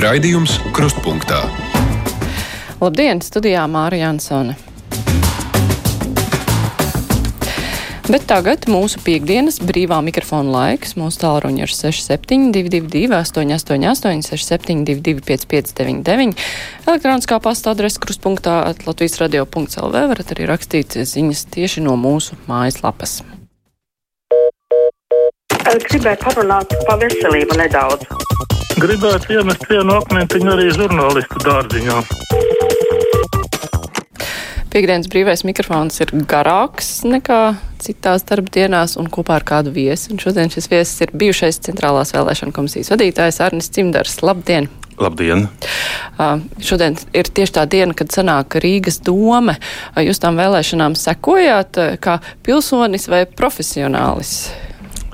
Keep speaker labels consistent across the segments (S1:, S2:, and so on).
S1: Raidījums Krustpunktā.
S2: Labdien, studijā Māra Jansone. Bet tagad mūsu piekdienas brīvā mikrofona laiks. Mūsu tālruņa ir 6722, 888, 672, 559, elektroniskā pasta adrese kruspunktā Latvijas radio.lv. varat arī rakstīt ziņas tieši no mūsu mājaslapas.
S3: Gribētu parunāt par veselību nedaudz.
S4: Gribētu iemest vienu akmentiņu arī žurnālistu dārziņā.
S2: Piektdienas brīvais mikrofons ir garāks nekā citās darbdienās un kopā ar kādu viesi. Un šodien šis viesis ir bijušais Centrālās vēlēšana komisijas vadītājs Arnis Cimdars. Labdien!
S5: Labdien!
S2: Uh, šodien ir tieši tā diena, kad sanāk Rīgas doma. Uh, jūs tām vēlēšanām sekojāt uh, kā pilsonis vai profesionālis?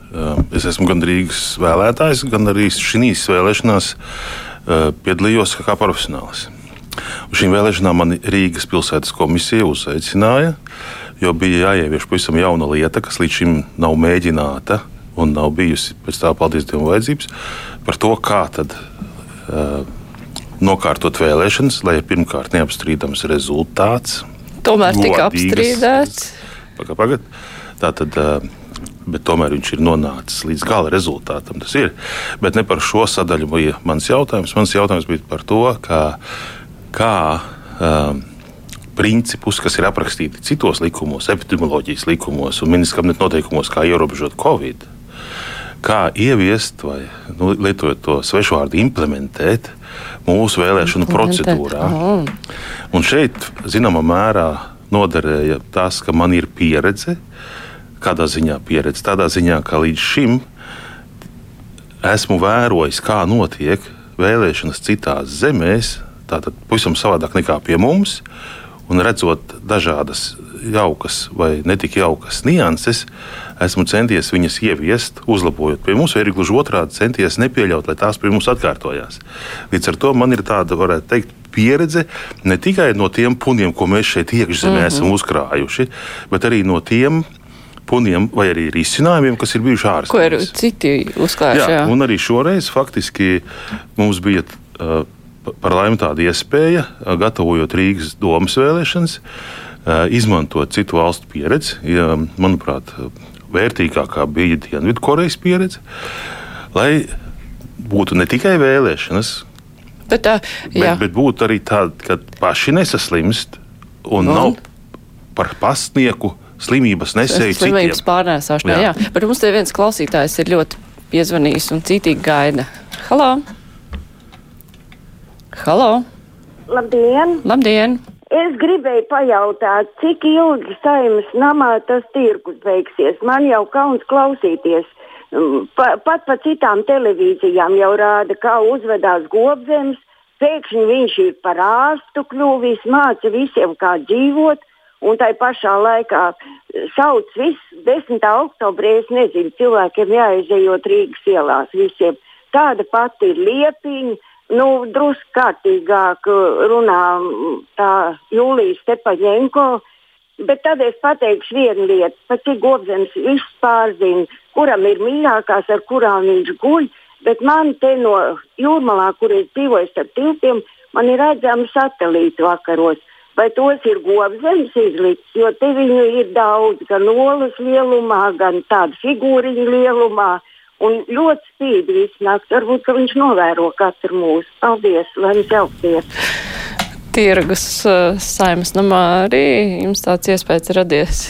S5: Uh, es esmu gan Rīgas vēlētājs, gan arī šīs vēlēšanās uh, piedalījos kā profesionālis. Uz šīm vēlēšanām man Rīgas pilsētas komisija uzaicināja, jo bija jāievieš pavisam jauna lieta, kas līdz šim nav mēģināta un nav bijusi pēc tā, paldies Dievam, vajadzības par to, kā tad. Uh, Nokārtot vēlēšanas, lai ir pirmkārt neapstrīdams rezultāts.
S2: Tomēr tika apstrīdēts.
S5: Pagad, pagad. Tā tad uh, bet tomēr viņš ir nonācis līdz gala rezultātam. Tas ir. Bet ne par šo sadaļu bija mans jautājums. Mans jautājums bija par to, kā kā um, principus, kas ir aprakstīti citos likumos, epidemioloģijas likumos un ministra kabineta noteikumos, kā ierobežot Covid, kā ieviest vai nu, lietojot to svešu vārdu, implementēt mūsu vēlēšanu procedūrā. Un šeit, zināmā mērā, noderēja tas, ka man ir pieredze. Kādā ziņā pieredze? Tādā ziņā, ka līdz šim esmu vērojis, kā notiek vēlēšanas citās zemēs, tātad pavisam savādāk nekā pie mums. Un redzot dažādas jaukas vai netik jaukas nianses, esmu centies viņas ieviest, uzlabojot pie mums, vai arī gluži otrādi centies nepieļaut, lai tās pie mums atkārtojās. Līdz ar to man ir tāda, varētu teikt, pieredze ne tikai no tiem puniem, ko mēs šeit iekšzemē mm -hmm. esam uzkrājuši, bet arī no tiem puniem vai arī risinājumiem, kas ir bijuši ārzemēs.
S2: Ko ir citi uzklājuši?
S5: Jā, jā, un arī šoreiz faktiski mums bija. Uh, par laimi tāda iespēja, gatavojot Rīgas domas vēlēšanas, izmantot citu valstu pieredzi. Ja, manuprāt, vērtīgākā bija Dienvidkorejas pieredze, lai būtu ne tikai vēlēšanas,
S2: bet, tā,
S5: bet, bet būtu arī tāda, ka paši nesaslimst un no. nav par pastnieku slimības nesēju.
S2: Slimības pārnēsāšanā, jā. jā. Bet mums te viens klausītājs ir ļoti piezvanījis un citīgi gaida. Halo! Halo!
S6: Labdien!
S2: Labdien!
S6: Es gribēju pajautāt, cik ilgi saimnes namā tas tirgus beigsies. Man jau kauns klausīties. Mm, pa, pat pa citām televīzijām jau rāda, kā uzvedās gobzems. Pēkšņi viņš ir par ārstu kļuvis, māca visiem, kā dzīvot. Un tai pašā laikā sauc viss 10. oktobrī, es nezinu, cilvēkiem jāizējot Rīgas ielās visiem. Tāda pati ir liepiņa nu, drusku kārtīgāk uh, runā mm, tā Jūlija Stepaņenko. Bet tad es pateikšu vienu lietu, pat cik gobzems viss pārzina, kuram ir mīļākās, ar kurām viņš guļ. Bet man te no jūrmalā, kur es dzīvoju starp tiltiem, man ir redzami satelīti vakaros. Vai tos ir gobzems izlikts, jo te viņu ir daudz, gan olas lielumā, gan tādu figūriņu lielumā. Un ļoti spīd visu nakti. Varbūt viņš novēro katru mūsu. Paldies, lai jums jaukties!
S2: Tirgus uh, saimas namā arī jums tāds iespējas radies.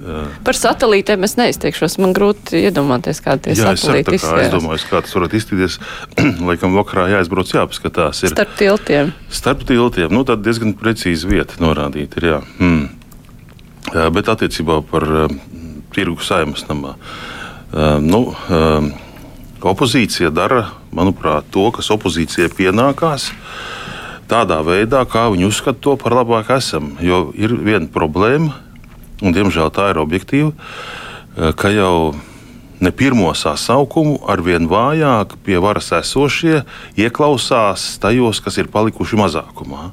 S2: Jā. Par satelītiem es neizteikšos. Man grūti iedomāties, kāda ir satelīta.
S5: Es aizdomājos, kā tas varētu izskatīties. Laikam vakarā jāizbrauc, jāpaskatās.
S2: Ir starp tiltiem.
S5: Starp tiltiem. Nu, tad diezgan precīzi vieta norādīta. Ir, jā. Hmm. Jā, bet attiecībā par uh, tirgu saimas namā. Ehm, nu, ehm, opozīcija dara, manuprāt, to, kas opozīcijai pienākās. Tādā veidā, kā viņi uzskata to par labāku esam. Jo ir viena problēma, un diemžēl tā ir objektīva, eh, ka jau ne pirmo sasaukumu ar vien vājāk pie varas esošie ieklausās tajos, kas ir palikuši mazākumā.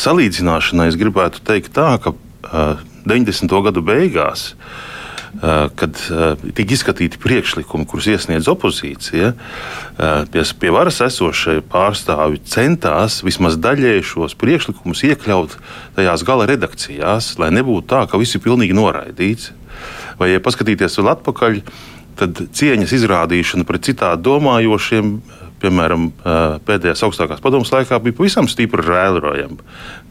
S5: Salīdzināšanai es gribētu teikt tā, ka uh, eh, 90. gadu beigās uh, kad tika izskatīti priekšlikumi, kurus iesniedz opozīcija, pie, pie varas esošie pārstāvji centās vismaz daļēji šos priekšlikumus iekļaut tajās gala redakcijās, lai nebūtu tā, ka viss ir pilnīgi noraidīts. Vai, ja paskatīties vēl atpakaļ, tad cieņas izrādīšana pret citādi domājošiem piemēram, pēdējās augstākās padomus laikā bija pavisam stipri rēlrojama,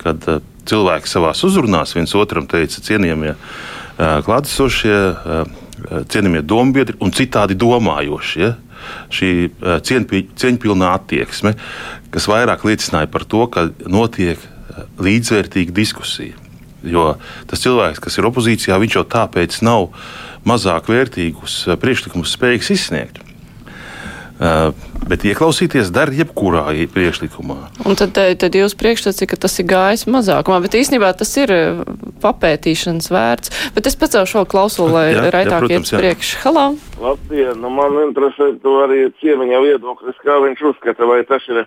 S5: kad cilvēki savā uzrunās viens otram teica, cienījamie klātesošie, cienījamie dombiedri un citādi domājošie. Šī cieņpilnā attieksme, kas vairāk liecināja par to, ka notiek līdzvērtīga diskusija. Jo tas cilvēks, kas ir opozīcijā, viņš jau tāpēc nav mazāk vērtīgus priekšlikumus spējīgs izsniegt. Uh, bet ieklausīties dara jebkurā priekšlikumā.
S2: Un tad, eh, tad jūs priekšstats, ka tas ir gājis mazākumā, bet īstenībā tas ir eh, papētīšanas vērts. Bet es pacelšu šo klausulu, lai jā, raitāk jā, iet priekš. Halā!
S7: Labdien! Nu, man interesē to arī ciemiņa viedoklis, kā viņš uzskata, vai tas ir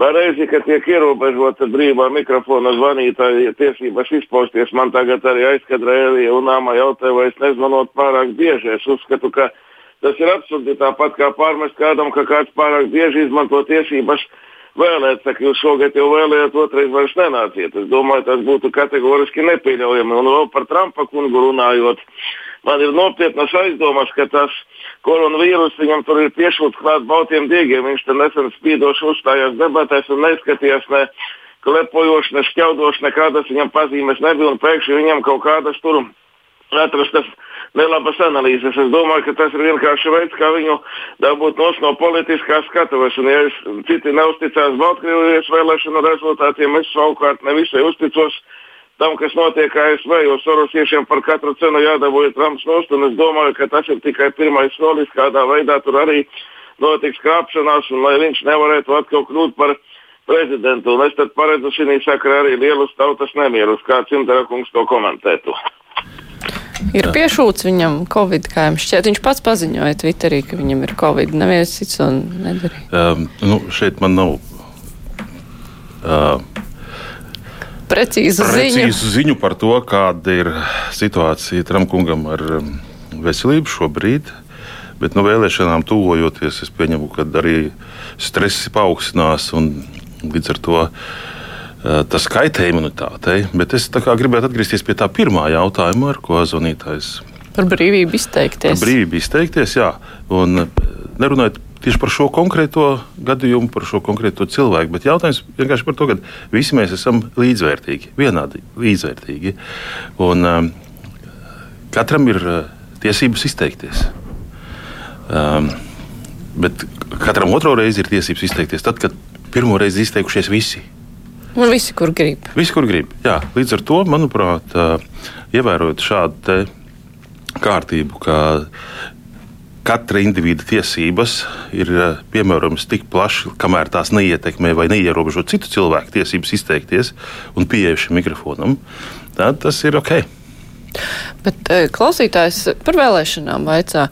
S7: pareizi, ka tiek ierobežota brīvā mikrofona zvanītāja tiesības izpausties. Man tagad arī aizkadra Elija un Nāma jautāja, vai es nezvanot pārāk bieži. Es uzskatu, ka Tas ir absurdi tāpat kā pārmest kādam, ka kāds pārāk bieži izmanto tiesības vēlēt. Saka, jūs šogad jau vēlējāt, otrais vairs nenāciet. Es domāju, tas būtu kategoriski nepieļaujami. Un vēl par Trumpa kungu runājot, man ir nopietnas aizdomas, ka tas koronavīrus viņam tur ir piešūts klāt baltiem diegiem. Viņš te nesen spīdoši uzstājās debatēs un neskatījās ne klepojoši, ne šķaudoši, nekādas viņam pazīmes nebija. Un pēkšņi viņam kaut kādas tur atrastas nelabas analīzes. Es domāju, ka tas ir vienkārši veids, kā viņu dabūt no politiskās skatuves. Un, ja es, citi neusticās Baltkrievijas vēlēšanu rezultātiem, es savukārt nevisai uzticos tam, kas notiek ASV, jo sorosiešiem par katru cenu jādabūja Trumps nost. Es domāju, ka tas ir tikai pirmais solis, kādā veidā tur arī notiks krāpšanās, un lai viņš nevarētu atkal kļūt par prezidentu. Un es tad paredzu šī sakarā arī lielus tautas nemierus, kā Cimdara kungs to komentētu.
S2: Ir piešūts viņam Covid, kā jums šķiet. Viņš pats paziņoja Twitterī, ka viņam ir Covid. Neviens cits to nedarīja.
S5: Um, nu, šeit man nav. Uh,
S2: Precīzu,
S5: precīzu ziņu. ziņu par to, kāda ir situācija Tramkungam ar veselību šobrīd. Bet no nu, vēlēšanām tuvojoties, es pieņemu, ka arī stress paaugstinās un līdz ar to uh, tas kaitē imunitātei. Bet es gribētu atgriezties pie tā pirmā jautājuma, ar ko zvanītājs.
S2: Par brīvību izteikties.
S5: Par brīvību izteikties, jā. Un eh, nerunājot tieši par šo konkrēto gadījumu, par šo konkrēto cilvēku, bet jautājums vienkārši par to, ka visi mēs esam līdzvērtīgi, vienādi līdzvērtīgi. Un um, katram ir uh, tiesības izteikties. Um, bet katram otro reizi ir tiesības izteikties tad, kad pirmo reizi izteikušies visi.
S2: Un visi, kur grib.
S5: Visi, kur grib. Jā, līdz ar to, manuprāt, ievērojot šādu kārtību, ka katra individa tiesības ir piemērojamas tik plaši, kamēr tās neietekmē vai neierobežo citu cilvēku tiesības izteikties un pieeja šim mikrofonam, tad tas ir ok.
S2: Bet klausītājs par vēlēšanām vaicā.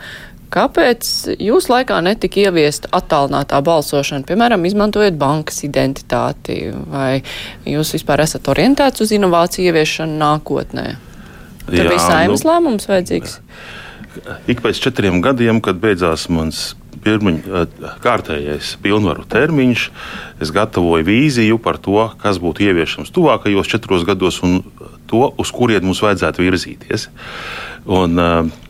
S2: Kāpēc jūs laikā netika ieviesta attālinātā balsošana, piemēram, izmantojot bankas identitāti, vai jūs vispār esat orientēts uz inovāciju ieviešanu nākotnē? Tur bija saimnes nu, lēmums vajadzīgs.
S5: Ik pēc četriem gadiem, kad beidzās mans pirmiņ, kārtējais pilnvaru termiņš, es gatavoju vīziju par to, kas būtu ieviešams tuvākajos četros gados un to, uz kurien mums vajadzētu virzīties. Un, uh,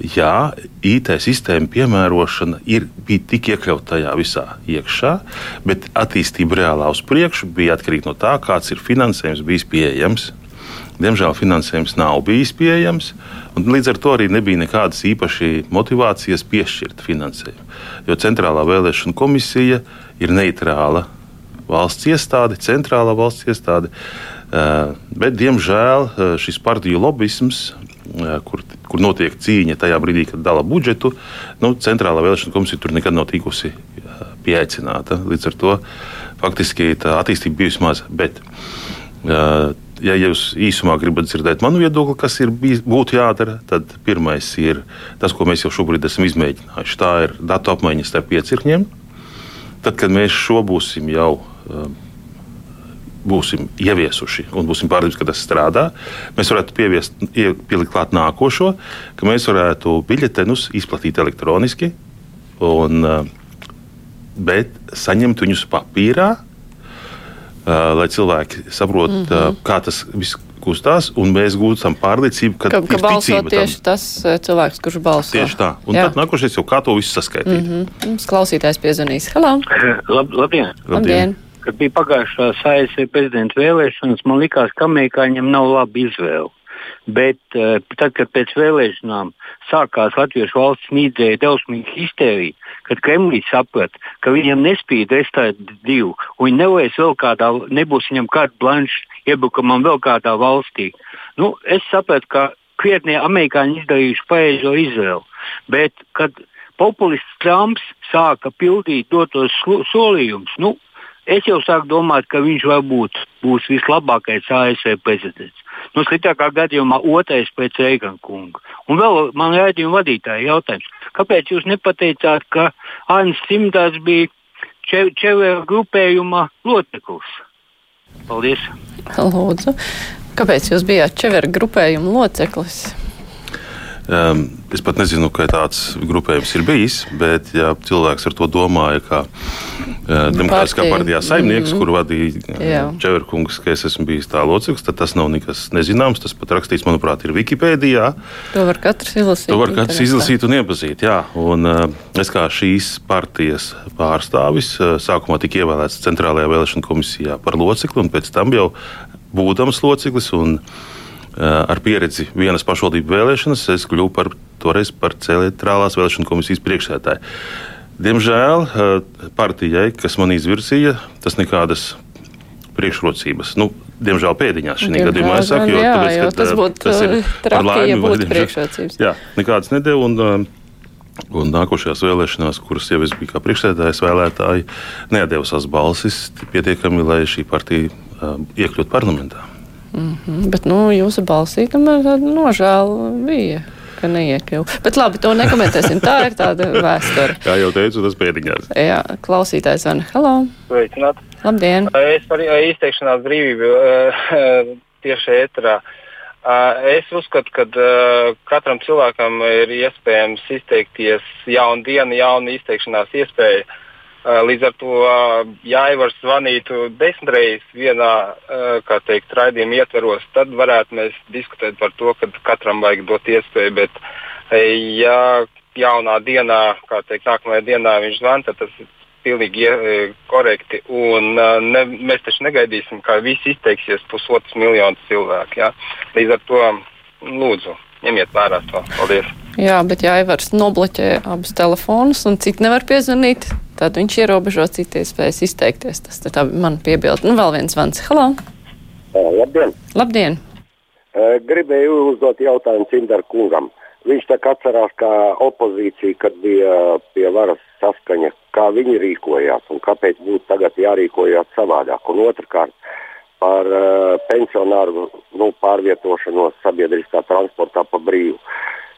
S5: jā, IT sistēma piemērošana ir, bija tik iekļauta tajā visā iekšā, bet attīstība reālā uz priekšu bija atkarīga no tā, kāds ir finansējums bijis pieejams. Diemžēl finansējums nav bijis pieejams, un līdz ar to arī nebija nekādas īpašas motivācijas piešķirt finansējumu. Jo Centrālā vēlēšana komisija ir neitrāla valsts iestāde, centrālā valsts iestāde, eh, bet, diemžēl, eh, šis partiju lobbyisms kur, kur notiek cīņa tajā brīdī, kad dala budžetu, nu, Centrālā vēlēšana komisija tur nekad nav tikusi pieaicināta. Līdz ar to faktiski tā attīstība bijusi maza. Bet, ja jūs īsumā gribat dzirdēt manu viedokli, kas ir bijis, būtu jādara, tad pirmais ir tas, ko mēs jau šobrīd esam izmēģinājuši. Tā ir datu apmaiņa starp piecirkņiem. Tad, kad mēs šo būsim jau būsim ieviesuši un būsim pārliecināti, ka tas strādā, mēs varētu pieviest, ie- pielikt klāt nākošo, ka mēs varētu biļetenus izplatīt elektroniski, un, uh, bet saņemt viņus papīrā, uh, lai cilvēki saprotu, mm -hmm. kā tas viss kustās, un mēs gūstam pārliecību, ka,
S2: Ka, ka
S5: ir
S2: balso
S5: ticība tam.
S2: tieši tas eh, cilvēks, kurš balso.
S5: Tieši tā. Un
S2: Jā.
S5: tad nākošais jau kā to visu saskaitīt. Mm -hmm.
S2: Mums klausītājs piezvanīs. Halo!
S8: Lab, labdien!
S2: Labdien!
S8: Kad bija pagājušās ASV prezidenta vēlēšanas, man likās, ka amerikāņiem nav laba izvēle. Bet uh, tad, kad pēc vēlēšanām sākās Latvijas valsts mīdēja drausmīga histērija, kad Kremlis saprata, ka viņam nespīd restēt divu, un viņi nevarēs vēl kādā, nebūs viņam kāda blanša iebrukumam vēl kādā valstī. Nu, es sapratu, ka krietnie amerikāņi izdarījuši pareizo izvēli. Bet, kad populists Trumps sāka pildīt dotos solījumus, nu, es jau sāku domāt, ka viņš varbūt būs vislabākais ASV prezidents. Nu, sliktākā gadījumā otrais pēc Reigana kunga. Un vēl man raidījuma vadītāja jautājums, kāpēc jūs nepateicāt, ka Arnsts Simtāts bija Če- Čevera grupējuma loceklis? Paldies!
S2: Lūdzu. Kāpēc jūs bijāt Čevera grupējuma loceklis?
S5: Um, es pat nezinu, ka tāds grupējums ir bijis, bet ja cilvēks ar to domāja, ka uh, Demokrātiskā partijā saimnieks, mm -hmm. kur vadīja uh, Čeverkungs, ka es esmu bijis tā loceklis, tad tas nav nekas nezināms. Tas pat rakstīts, manuprāt, ir Wikipēdijā.
S2: To var katrs izlasīt.
S5: To var katrs izlasīt un iepazīt. Jā. Un, uh, es kā šīs partijas pārstāvis uh, sākumā tika ievēlēts Centrālajā vēlēšana komisijā par locekli, un pēc tam jau būdams loceklis un uh, ar pieredzi vienas pašvaldību vēlēšanas, es kļuvu par toreiz par Centrālās vēlēšana komisijas priekšsēdētāju. Diemžēl uh, partijai, kas man izvirzīja, tas nekādas priekšrocības. Nu, diemžēl pēdiņās šī
S2: Diemžēl
S5: gadījumā es saku, jo,
S2: jā,
S5: tāpēc,
S2: jo
S5: ka,
S2: tas
S5: uh,
S2: būtu,
S5: tas ir par
S2: traki, ja
S5: laimi vai
S2: būtu priekšrocības.
S5: Jā, nekādas nedēļas. Un, un nākošajās vēlēšanās, kuras jau es biju kā priekšsēdētājs, vēlētāji savas balsis pietiekami, lai šī partija uh, iekļūtu parlamentā.
S2: Mhm, Bet nu, jūsu balsī tomēr tāda nožēla bija. Bet labi, to nekomentēsim. Tā ir tāda vēsture.
S5: Kā jau teicu, tas pēdiņās.
S2: Jā, klausītājs Vana. Halo!
S9: Sveicināt.
S2: Labdien!
S9: Es par izteikšanās brīvību tieši ēterā. Eh, Es uzskatu, ka katram cilvēkam ir iespējams izteikties jaunu dienu, jaunu izteikšanās iespēju. Eh, Līdz ar to, eh, ja Aivars zvanītu desmit reizes vienā eh, teikt, raidījuma ietveros, tad varētu mēs diskutēt par to, ka katram vajag dot iespēju. Bet, ja jaunā dienā, kā teikt, nākamajā dienā viņš zvana, tad tas ir pilnīgi korekti. Un, ne, mēs taču negaidīsim, ka visi izteiksies pusotrs miljonus cilvēku. Ja? Līdz ar to lūdzu, ņemiet vērā to. Paldies!
S2: Jā, bet ja Aivars nobloķē abus telefonus un citi nevar piezvanīt, tad viņš ierobežo citu iespējas izteikties. Tas tā bija mana piebilde. Nu, vēl viens zvans. Halo!
S10: Labdien!
S2: Labdien!
S10: Gribēju uzdot jautājumu Cimdara kungam. Viņš tā kā atcerās, kā opozīcija, kad bija pie varas saskaņa, kā viņi rīkojās un kāpēc būtu tagad jārīkojās savādāk. Un otrkārt, par uh, pensionāru nu, pārvietošanos sabiedriskā transportā pa brīvu.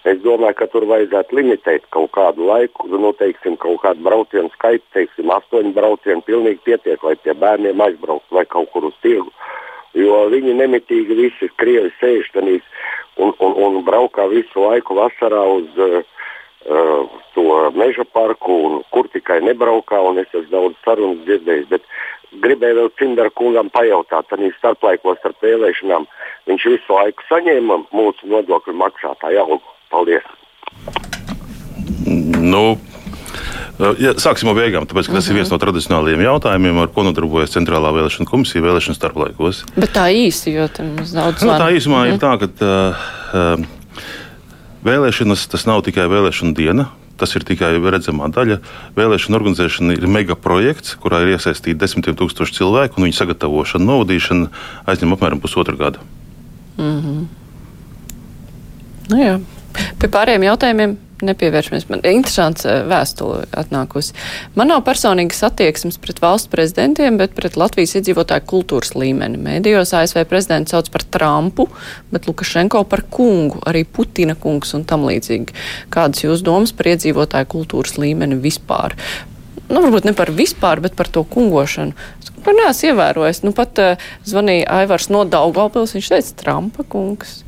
S10: Es domāju, ka tur vajadzētu limitēt kaut kādu laiku, nu, teiksim, kaut kādu braucienu skaitu, teiksim, astoņu braucienu, pilnīgi pietiek, lai tie bērniem aizbrauktu vai kaut kur uz tirgu. Jo viņi nemitīgi visi krievi sēž tenīs un, un, un braukā visu laiku vasarā uz uh, uh, to meža parku, un kur tikai nebraukā, un es esmu daudz sarunas dzirdējis. Bet gribēju vēl Cimdara kungam pajautāt, tad viņš starplaikos starp vēlēšanām, viņš visu laiku saņēma mūsu nodokļu maksātāju algu. Paldies!
S5: Nu, Ja, sāksim no beigām, tāpēc ka tas ir viens no tradicionālajiem jautājumiem, ar ko nodarbojas Centrālā vēlēšana komisija vēlēšanu starplaikos.
S2: Bet tā īsi, jo tam mums daudz
S5: Nu, tā īsumā ir tā, ka uh, uh, vēlēšanas tas nav tikai vēlēšana diena. Tas ir tikai redzamā daļa. Vēlēšana organizēšana ir mega projekts, kurā ir iesaistīti desmitiem tūkstoši cilvēku, un viņu sagatavošana, novadīšana aizņem apmēram pusotru gadu.
S2: Mm -hmm. nu, jā. Pie pārējiem jautājumiem nepievēršamies. Man ir interesants eh, vēstule atnākusi. Man nav personīgas attieksmes pret valsts prezidentiem, bet pret Latvijas iedzīvotāju kultūras līmeni. Mēdījos ASV prezidents sauc par Trumpu, bet Lukašenko par kungu, arī Putina kungs un tam līdzīgi. Kādas jūs domas par iedzīvotāju kultūras līmeni vispār? nu, varbūt ne par vispār, bet par to kungošanu. Es par neesmu ievērojis. Nu, pat uh, zvanīja Aivars no Daugavpils, viņš teica Trumpa kungs.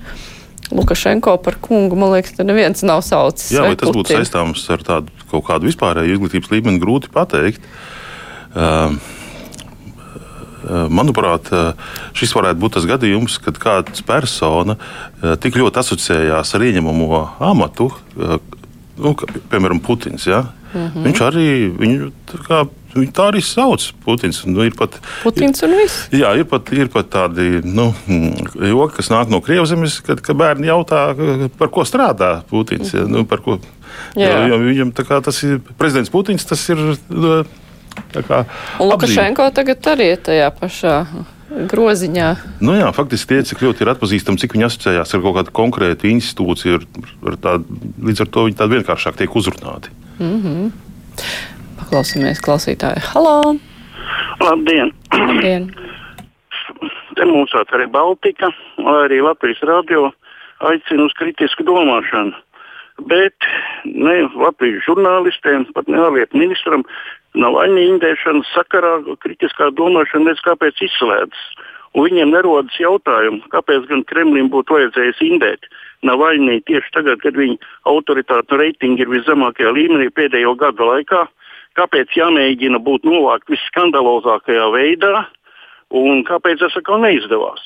S2: Lukašenko par kungu, man liekas, neviens nav saucis.
S5: Jā, vai tas Putin. būtu saistāms ar tādu kaut kādu vispārēju izglītības līmeni, grūti pateikt. Uh, Manuprāt, šis varētu būt tas gadījums, kad kāda persona tik ļoti asociējās ar ieņemamo amatu, nu, kā, piemēram, Putins. Ja? Mm -hmm. Viņš arī viņu tā, kā, viņu tā arī sauc. Putins, nu, ir pat,
S2: Putins un viss.
S5: Jā, ir pat, ir pat tādi nu, joki, kas nāk no Krievzemes, kad, kad bērni jautā, par ko strādā Putins. Ja? Nu, ko, jā. Jo, viņam tas ir prezidents Putins, tas ir.
S2: Kā, un Lukašenko tagad arī ir tajā pašā groziņā.
S5: Nu jā, faktiski tie, cik ļoti ir atpazīstami, cik viņi asociējās ar kaut kādu konkrētu institūciju, ar, ar tādu, līdz ar to viņi tādi vienkāršāk tiek uzrunāti. Mm -hmm.
S2: Paklausīsimies klausītāju. Halo!
S11: Labdien!
S2: Labdien.
S11: Te mums arī Baltika, arī Latvijas radio aicina uz kritisku domāšanu. Bet ne Latvijas žurnālistiem, pat ne ārlietu ministram Navaļņa indēšanas sakarā kritiskā domāšana nezinu, kāpēc izslēdzas. Un viņiem nerodas jautājumi, kāpēc gan Kremlim būtu vajadzējis indēt Navaļņai tieši tagad, kad viņa autoritāte reitingi ir viszemākajā līmenī pēdējo gadu laikā. Kāpēc jāmēģina būt novākt visskandalozākajā veidā un kāpēc tas atkal neizdevās?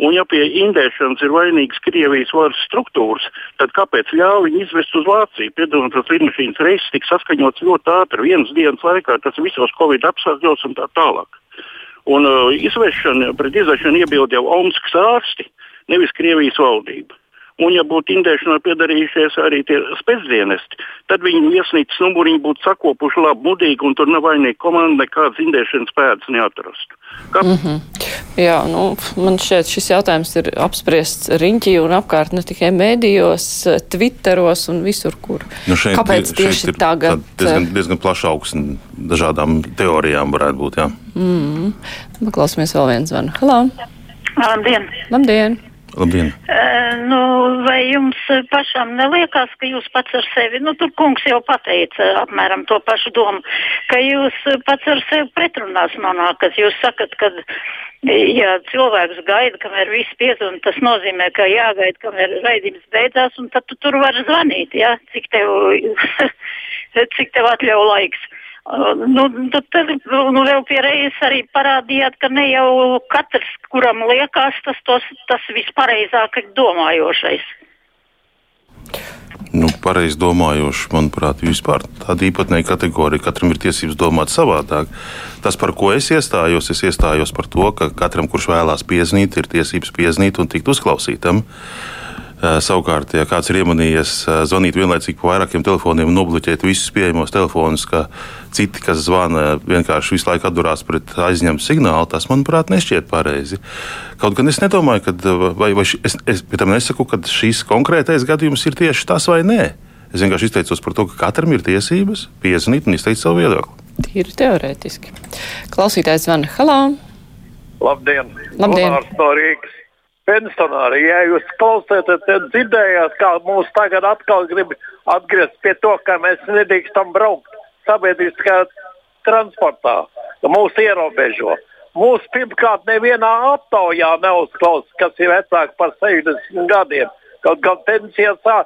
S11: Un, ja pie indēšanas ir vainīgas Krievijas varas struktūras, tad kāpēc ļāva viņu izvest uz Vāciju? Piedodiet, tas lidmašīnas reisis tika saskaņots ļoti ātri, vienas dienas laikā, tas visos Covid apstākļos un tā tālāk. Un uh, izvešana, pret izvešanu iebilda jau Omskas ārsti, nevis Krievijas valdība. Un, ja būtu indēšanā piedarījušies arī tie spēcdienesti, tad viņu viesnīcas numuriņi būtu sakopuši labi, mudīgi, un tur nav vainīga komanda, nekādas indēšanas pēdas neatrastu. Kā... Mm -hmm.
S2: Jā, nu, man šķiet, šis jautājums ir apspriests riņķī un apkārt ne tikai mēdījos, Twitteros un visur, kur.
S5: Nu šeit,
S2: Kāpēc tieši
S5: ir
S2: tagad?
S5: Diezgan, diezgan plaša augsne dažādām teorijām varētu būt, jā.
S2: Mm -hmm. Paklausīsimies vēl viens zvanu. Halo!
S12: Labdien!
S2: Labdien!
S5: Labdien!
S12: Uh, nu, vai jums pašam neliekas, ka jūs pats ar sevi, nu, tur kungs jau pateica apmēram to pašu domu, ka jūs pats ar sevi pretrunās nonākat? Jūs sakat, ka, ja cilvēks gaida, kamēr viss piezvan, tas nozīmē, ka jāgaida, kamēr raidījums beidzās, un tad tu tur var zvanīt, ja? cik tev, cik tev atļauj laiks. Nu, tad nu, vēl pie reizes arī parādījāt, ka ne jau katrs, kuram liekas, tas, tos, tas vispareizāk domājošais.
S5: Nu, pareizi domājoši, manuprāt, vispār tāda īpatnēja kategorija. Katram ir tiesības domāt savādāk. Tas, par ko es iestājos, es iestājos par to, ka katram, kurš vēlās pieznīt, ir tiesības pieznīt un tikt uzklausītam. Uh, Eh, savukārt, ja kāds ir iemanījies eh, zvanīt vienlaicīgi pa vairākiem telefoniem un nobloķēt visus pieejamos telefonus, ka citi, kas zvana, vienkārši visu laiku atdurās pret aizņemtu signālu, tas, manuprāt, nešķiet pareizi. Kaut gan es nedomāju, ka, vai, vai es, es pie tam nesaku, ka šis konkrētais gadījums ir tieši tas vai nē. Es vienkārši izteicos par to, ka katram ir tiesības piezvanīt un izteikt savu viedokli.
S2: Tīri teorētiski. Klausītājs zvana Halā.
S13: Labdien!
S2: Labdien.
S13: Gunārs no Rīgas pensionāri. Ja jūs klausāties, tad dzirdējāt, kā mūs tagad atkal grib atgriezt pie to, ka mēs nedrīkstam braukt sabiedriskajā transportā, ka mūs ierobežo. Mūsu pirmkārt nevienā aptaujā neuzklausās, kas ir vecāki par 60 gadiem. Kaut gan pensija sā,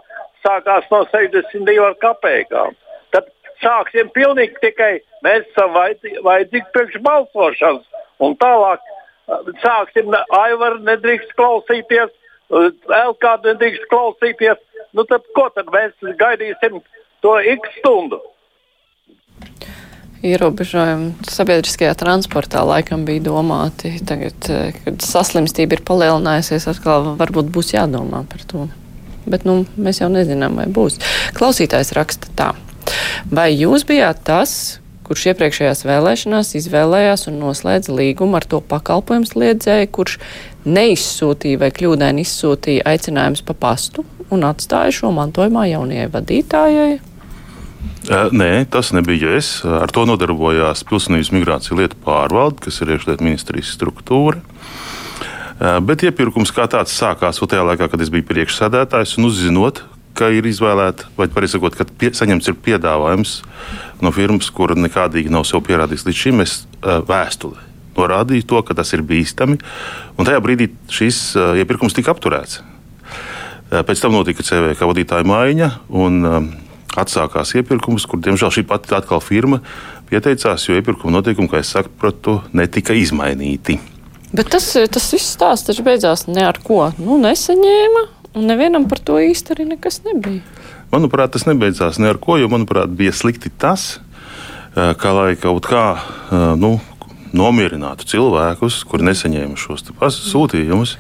S13: sākās no 62 kapekām. Tad sāksim pilnīgi tikai mēs esam vajadzīgi priekš balsošanas. Un tālāk sāksim, Aivar nedrīkst klausīties, kādu nedrīkst klausīties. Nu, tad ko tad mēs gaidīsim to x stundu?
S2: Ierobežojumi sabiedriskajā transportā laikam bija domāti. Tagad, kad saslimstība ir palielinājusies, atkal varbūt būs jādomā par to. Bet nu, mēs jau nezinām, vai būs. Klausītājs raksta tā. Vai jūs bijāt tas, kurš iepriekšējās vēlēšanās izvēlējās un noslēdza līgumu ar to pakalpojumu sliedzēju, kurš neizsūtīja vai kļūdaini izsūtīja aicinājumus pa pastu un atstāja šo mantojumā jaunajai vadītājai.
S5: Nē, tas nebija es. Ar to nodarbojās Pilsonības migrācija lietu pārvalde, kas ir iekšlietu ministrijas struktūra. Bet iepirkums kā tāds sākās tajā laikā, kad es biju priekšsēdētājs un uzzinot, ka ir izvēlēta, vai pareizāk sakot, ka pie, saņemts ir piedāvājums no firmas, kura nekādīgi nav sev pierādījis līdz šim, es uh, vēstuli norādīju to, ka tas ir bīstami. Un tajā brīdī šis uh, iepirkums tika apturēts. Uh, pēc tam notika CVK vadītāja maiņa un um, atsākās iepirkums, kur diemžēl šī pati atkal firma pieteicās, jo iepirkuma noteikumi, kā es sapratu, netika izmainīti.
S2: Bet tas, tas viss stāsts taču beidzās ne ar ko. Nu, nesaņēma, un nevienam par to īsti arī nekas nebija.
S5: Manuprāt, tas nebeidzās ne ar ko, jo, manuprāt, bija slikti tas, kā lai kaut kā nu, nomierinātu cilvēkus, kuri nesaņēma šos sūtījumus.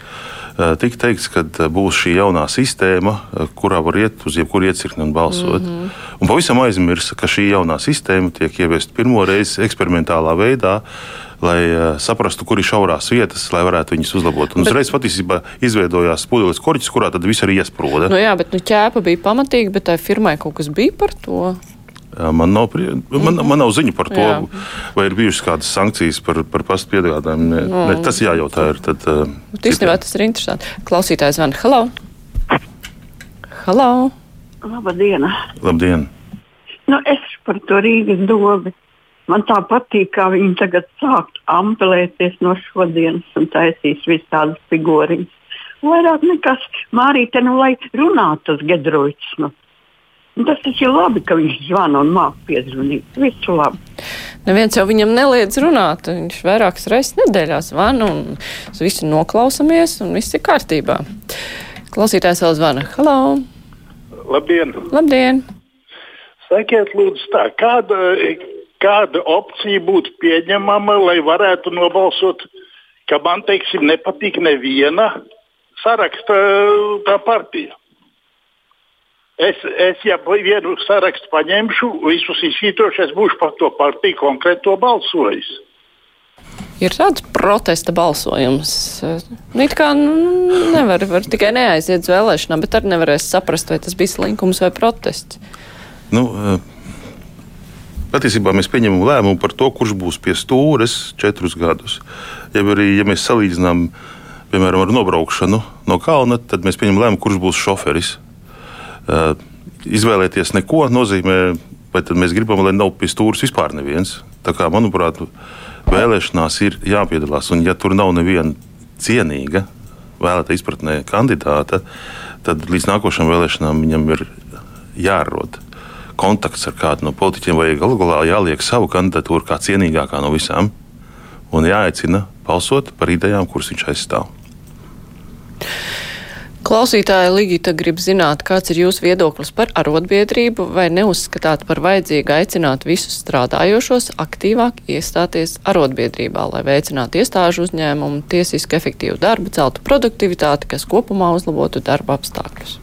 S5: Tika teikts, ka būs šī jaunā sistēma, kurā var iet uz jebkuru iecirkni un balsot. Mm -hmm. Un pavisam aizmirsa, ka šī jaunā sistēma tiek ieviesta pirmo reizi eksperimentālā veidā, lai uh, saprastu, kur ir šaurās vietas, lai varētu viņas uzlabot. Un bet... uzreiz patiesībā izveidojās pudeles korķis, kurā tad viss arī iesprūda.
S2: Nu jā, bet nu, ķēpa bija pamatīga, bet tai firmai kaut kas bija par to.
S5: Man nav, man, mhm. man nav ziņu par to, Jā. vai ir bijušas kādas sankcijas par, par pastu piegādājumu. Ne, mm. ne, tas jājautā. Ir, tad, uh,
S2: Īstenībā tas ir interesanti. Klausītājs zvana. Halo! Halo!
S14: Labdien!
S5: Labdien!
S14: Nu, es par to Rīgas dobu. Man tā patīk, kā viņi tagad sākt ampelēties no šodienas un taisīs visādas figūriņas. Vairāk nekas. Mārīte, nu, lai runātu tas Gedrovics. Nu. Tas taču ir labi, ka viņš zvana un māca piezvanīt. Visu labi.
S2: Neviens jau viņam neliedz runāt. Viņš vairākas reizes nedēļā zvana un visi noklausamies un viss ir kārtībā. Klausītājs vēl zvana. Halo!
S15: Labdien!
S2: Labdien!
S15: Sakiet, lūdzu, tā, kāda, kāda opcija būtu pieņemama, lai varētu nobalsot, ka man, teiksim, nepatīk neviena saraksta tā partija? Es, es, ja vienu sarakstu paņemšu, visus izsītošu, es būšu par to partiju konkrēto balsojis.
S2: Ir tāds protesta balsojums. It kā nu, nevar var tikai neaiziet uz vēlēšanām, bet arī nevarēs saprast, vai tas bija slinkums vai protests.
S5: Nu, patiesībā mēs pieņemam lēmumu par to, kurš būs pie stūres četrus gadus. Ja, arī, ja mēs salīdzinām, piemēram, ar nobraukšanu no kalna, tad mēs pieņemam lēmumu, kurš būs šoferis. Uh, izvēlēties neko nozīmē, vai tad mēs gribam, lai nav pie stūres vispār neviens. Tā kā, manuprāt, vēlēšanās ir jāpiedalās, un ja tur nav neviena cienīga vēlēta izpratnē kandidāta, tad līdz nākošajām vēlēšanām viņam ir jārod kontakts ar kādu no politiķiem, vai galu galā jāliek savu kandidatūru kā cienīgākā no visām, un jāaicina balsot par idejām, kuras viņš aizstāv.
S2: Klausītāja Ligita grib zināt, kāds ir jūsu viedoklis par arotbiedrību, vai neuzskatāt par vajadzīgu aicināt visus strādājošos aktīvāk iestāties arotbiedrībā, lai veicinātu iestāžu uzņēmumu, tiesiski efektīvu darbu, celtu produktivitāti, kas kopumā uzlabotu darba apstākļus.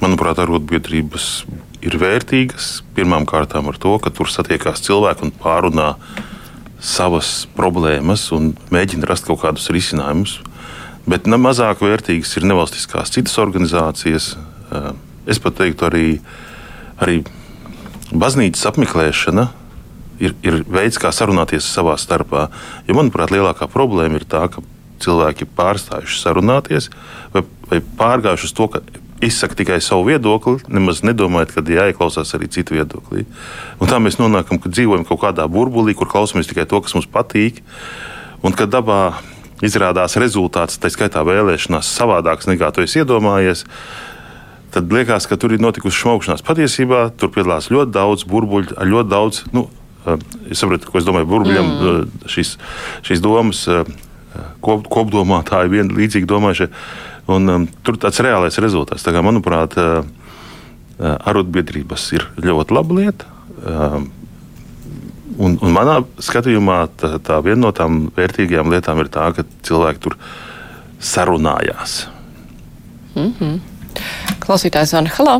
S5: Manuprāt, arotbiedrības ir vērtīgas pirmām kārtām ar to, ka tur satiekās cilvēki un pārunā savas problēmas un mēģina rast kaut kādus risinājumus. Bet mazāk vērtīgas ir nevalstiskās citas organizācijas. Eh, es pat teiktu, arī, arī baznīcas apmeklēšana ir, ir veids, kā sarunāties savā starpā. Jo, manuprāt, lielākā problēma ir tā, ka cilvēki ir pārstājuši sarunāties vai, vai pārgājuši uz to, ka izsaka tikai savu viedokli, nemaz nedomājot, ka jāieklausās arī citu viedoklī. Un tā mēs nonākam, ka dzīvojam kaut kādā burbulī, kur klausāmies tikai to, kas mums patīk. Un kad dabā izrādās rezultāts, tā skaitā vēlēšanās, savādāks nekā tu iedomājies. Tad liekas, ka tur ir notikusi šmaukšanās. Patiesībā tur piedalās ļoti daudz burbuļu, ļoti daudz. Nu, eh, es saprotu, ko es domāju burbuļiem. Mm. Eh, šīs, šīs domas eh, kop, kopdomātāji vien līdzīgi domājuši. Un, um, tur tāds reālais rezultāts. Tā kā, manuprāt, uh, arotbiedrības ir ļoti laba lieta. Uh, Un, un manā skatījumā tā, tā viena no tām vērtīgajām lietām ir tā, ka cilvēki tur sarunājās.
S2: Mm -hmm. Klausītājs Anna, halā!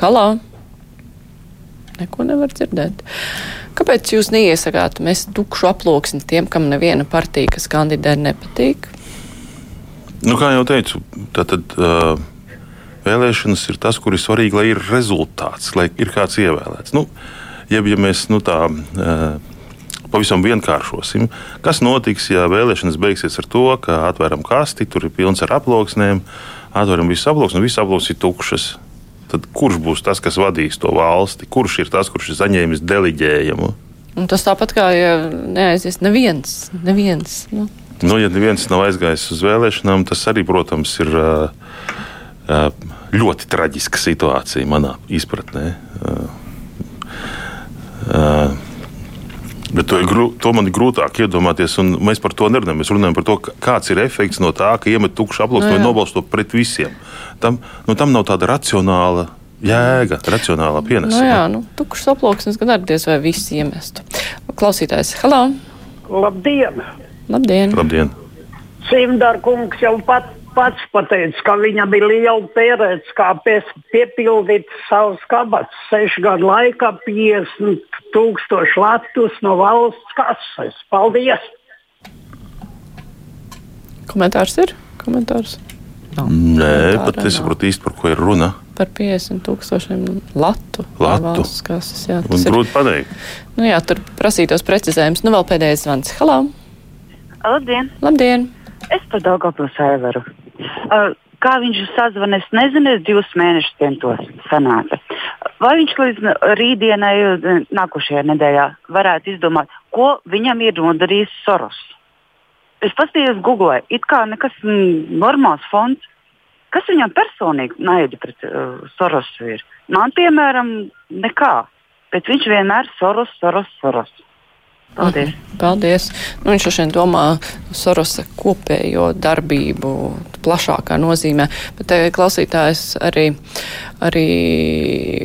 S2: Halā! Neko nevar dzirdēt. Kāpēc jūs neiesakāt mest tukšu aploksni tiem, kam neviena partija, kas kandidē, nepatīk?
S5: Nu, kā jau teicu, tad, tad uh, vēlēšanas ir tas, kur ir svarīgi, lai ir rezultāts, lai ir kāds ievēlēts. Nu, uh, Jeb, ja mēs nu, tā pavisam vienkāršosim. Kas notiks, ja vēlēšanas beigsies ar to, ka atveram kasti, tur ir pilns ar aploksnēm, atveram visu aploksni un visas aploksnes ir tukšas? Tad kurš būs tas, kas vadīs to valsti? Kurš ir tas, kurš ir saņēmis deliģējumu?
S2: Un tas tāpat kā ja neaizies neviens. neviens nu.
S5: Nu, ja neviens nav aizgājis uz vēlēšanām, tas arī, protams, ir ļoti traģiska situācija manā izpratnē. Bet to, grū, to man ir grūtāk iedomāties, un mēs par to nerunājam. Mēs runājam par to, kāds ir efekts no tā, ka iemet tukšu aploksni no, vai nobalsto pret visiem. Tam, nu, tam nav tāda racionāla jēga, racionālā pienesuma.
S2: Nu, jā, nu, tukšs aploksnis gan arī diez vai viss iemestu. Klausītājs, hello!
S16: Labdien!
S2: Labdien!
S5: Labdien.
S16: Simdarkungs jau pat, pats pateica, ka viņam bija liela pieredze, kā pies, piepildīt savus kabatas. Sešu gadu laikā 50 tūkstoši latus no valsts kases. Paldies!
S2: Komentārs ir? Komentārs.
S5: Nav. Nē, pat nesaprotu īsti, par ko ir runa.
S2: Par 50 tūkstošiem latu.
S5: Latu.
S2: Kases, jā,
S5: Un grūti pateikt.
S2: Nu jā, tur prasītos precizējums. Nu vēl pēdējais zvans. Halo!
S17: Labdien!
S2: Labdien.
S17: Es par Daugavpils Aivaru. Uh, kā viņš sazvanīja, es nezinu, es divus mēnešus centos sanāca. Vai viņš līdz rītdienai, nākošajā nedēļā, varētu izdomāt, ko viņam ir nodarījis Soros? Es paskatījos Google, it kā nekas mm, normāls fonds. Kas viņam personīgi naidi pret uh, Sorosu ir? Man, piemēram, nekā. Bet viņš vienmēr Soros, Soros, Soros. Paldies.
S2: Paldies. Nu, viņš šodien domā Sorosa kopējo darbību plašākā nozīmē, bet te klausītājs arī, arī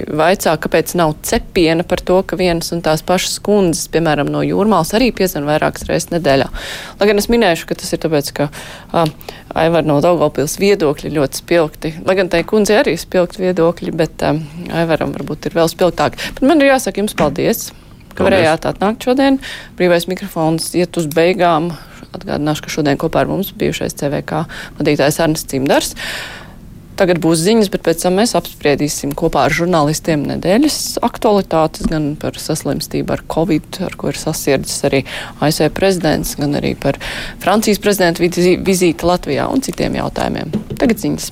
S2: vaicā, kāpēc nav cepiena par to, ka vienas un tās pašas kundzes, piemēram, no jūrmāls arī piezvan vairākas reizes nedēļā. Lai gan es minēšu, ka tas ir tāpēc, ka uh, Aivar no Daugavpils viedokļi ļoti spilgti. Lai gan tai kundzei arī spilgti viedokļi, bet um, Aivaram varbūt ir vēl spilgtāk. Bet man ir jāsaka jums paldies ka varējāt atnākt šodien. Brīvais mikrofons iet uz beigām. Atgādināšu, ka šodien kopā ar mums bijušais CVK vadītājs Arnis Cimdars. Tagad būs ziņas, bet pēc tam mēs apspriedīsim kopā ar žurnālistiem nedēļas aktualitātes, gan par saslimstību ar covid, ar ko ir sasierdzis arī ASV prezidents, gan arī par Francijas prezidenta vizīti Latvijā un citiem jautājumiem. Tagad ziņas.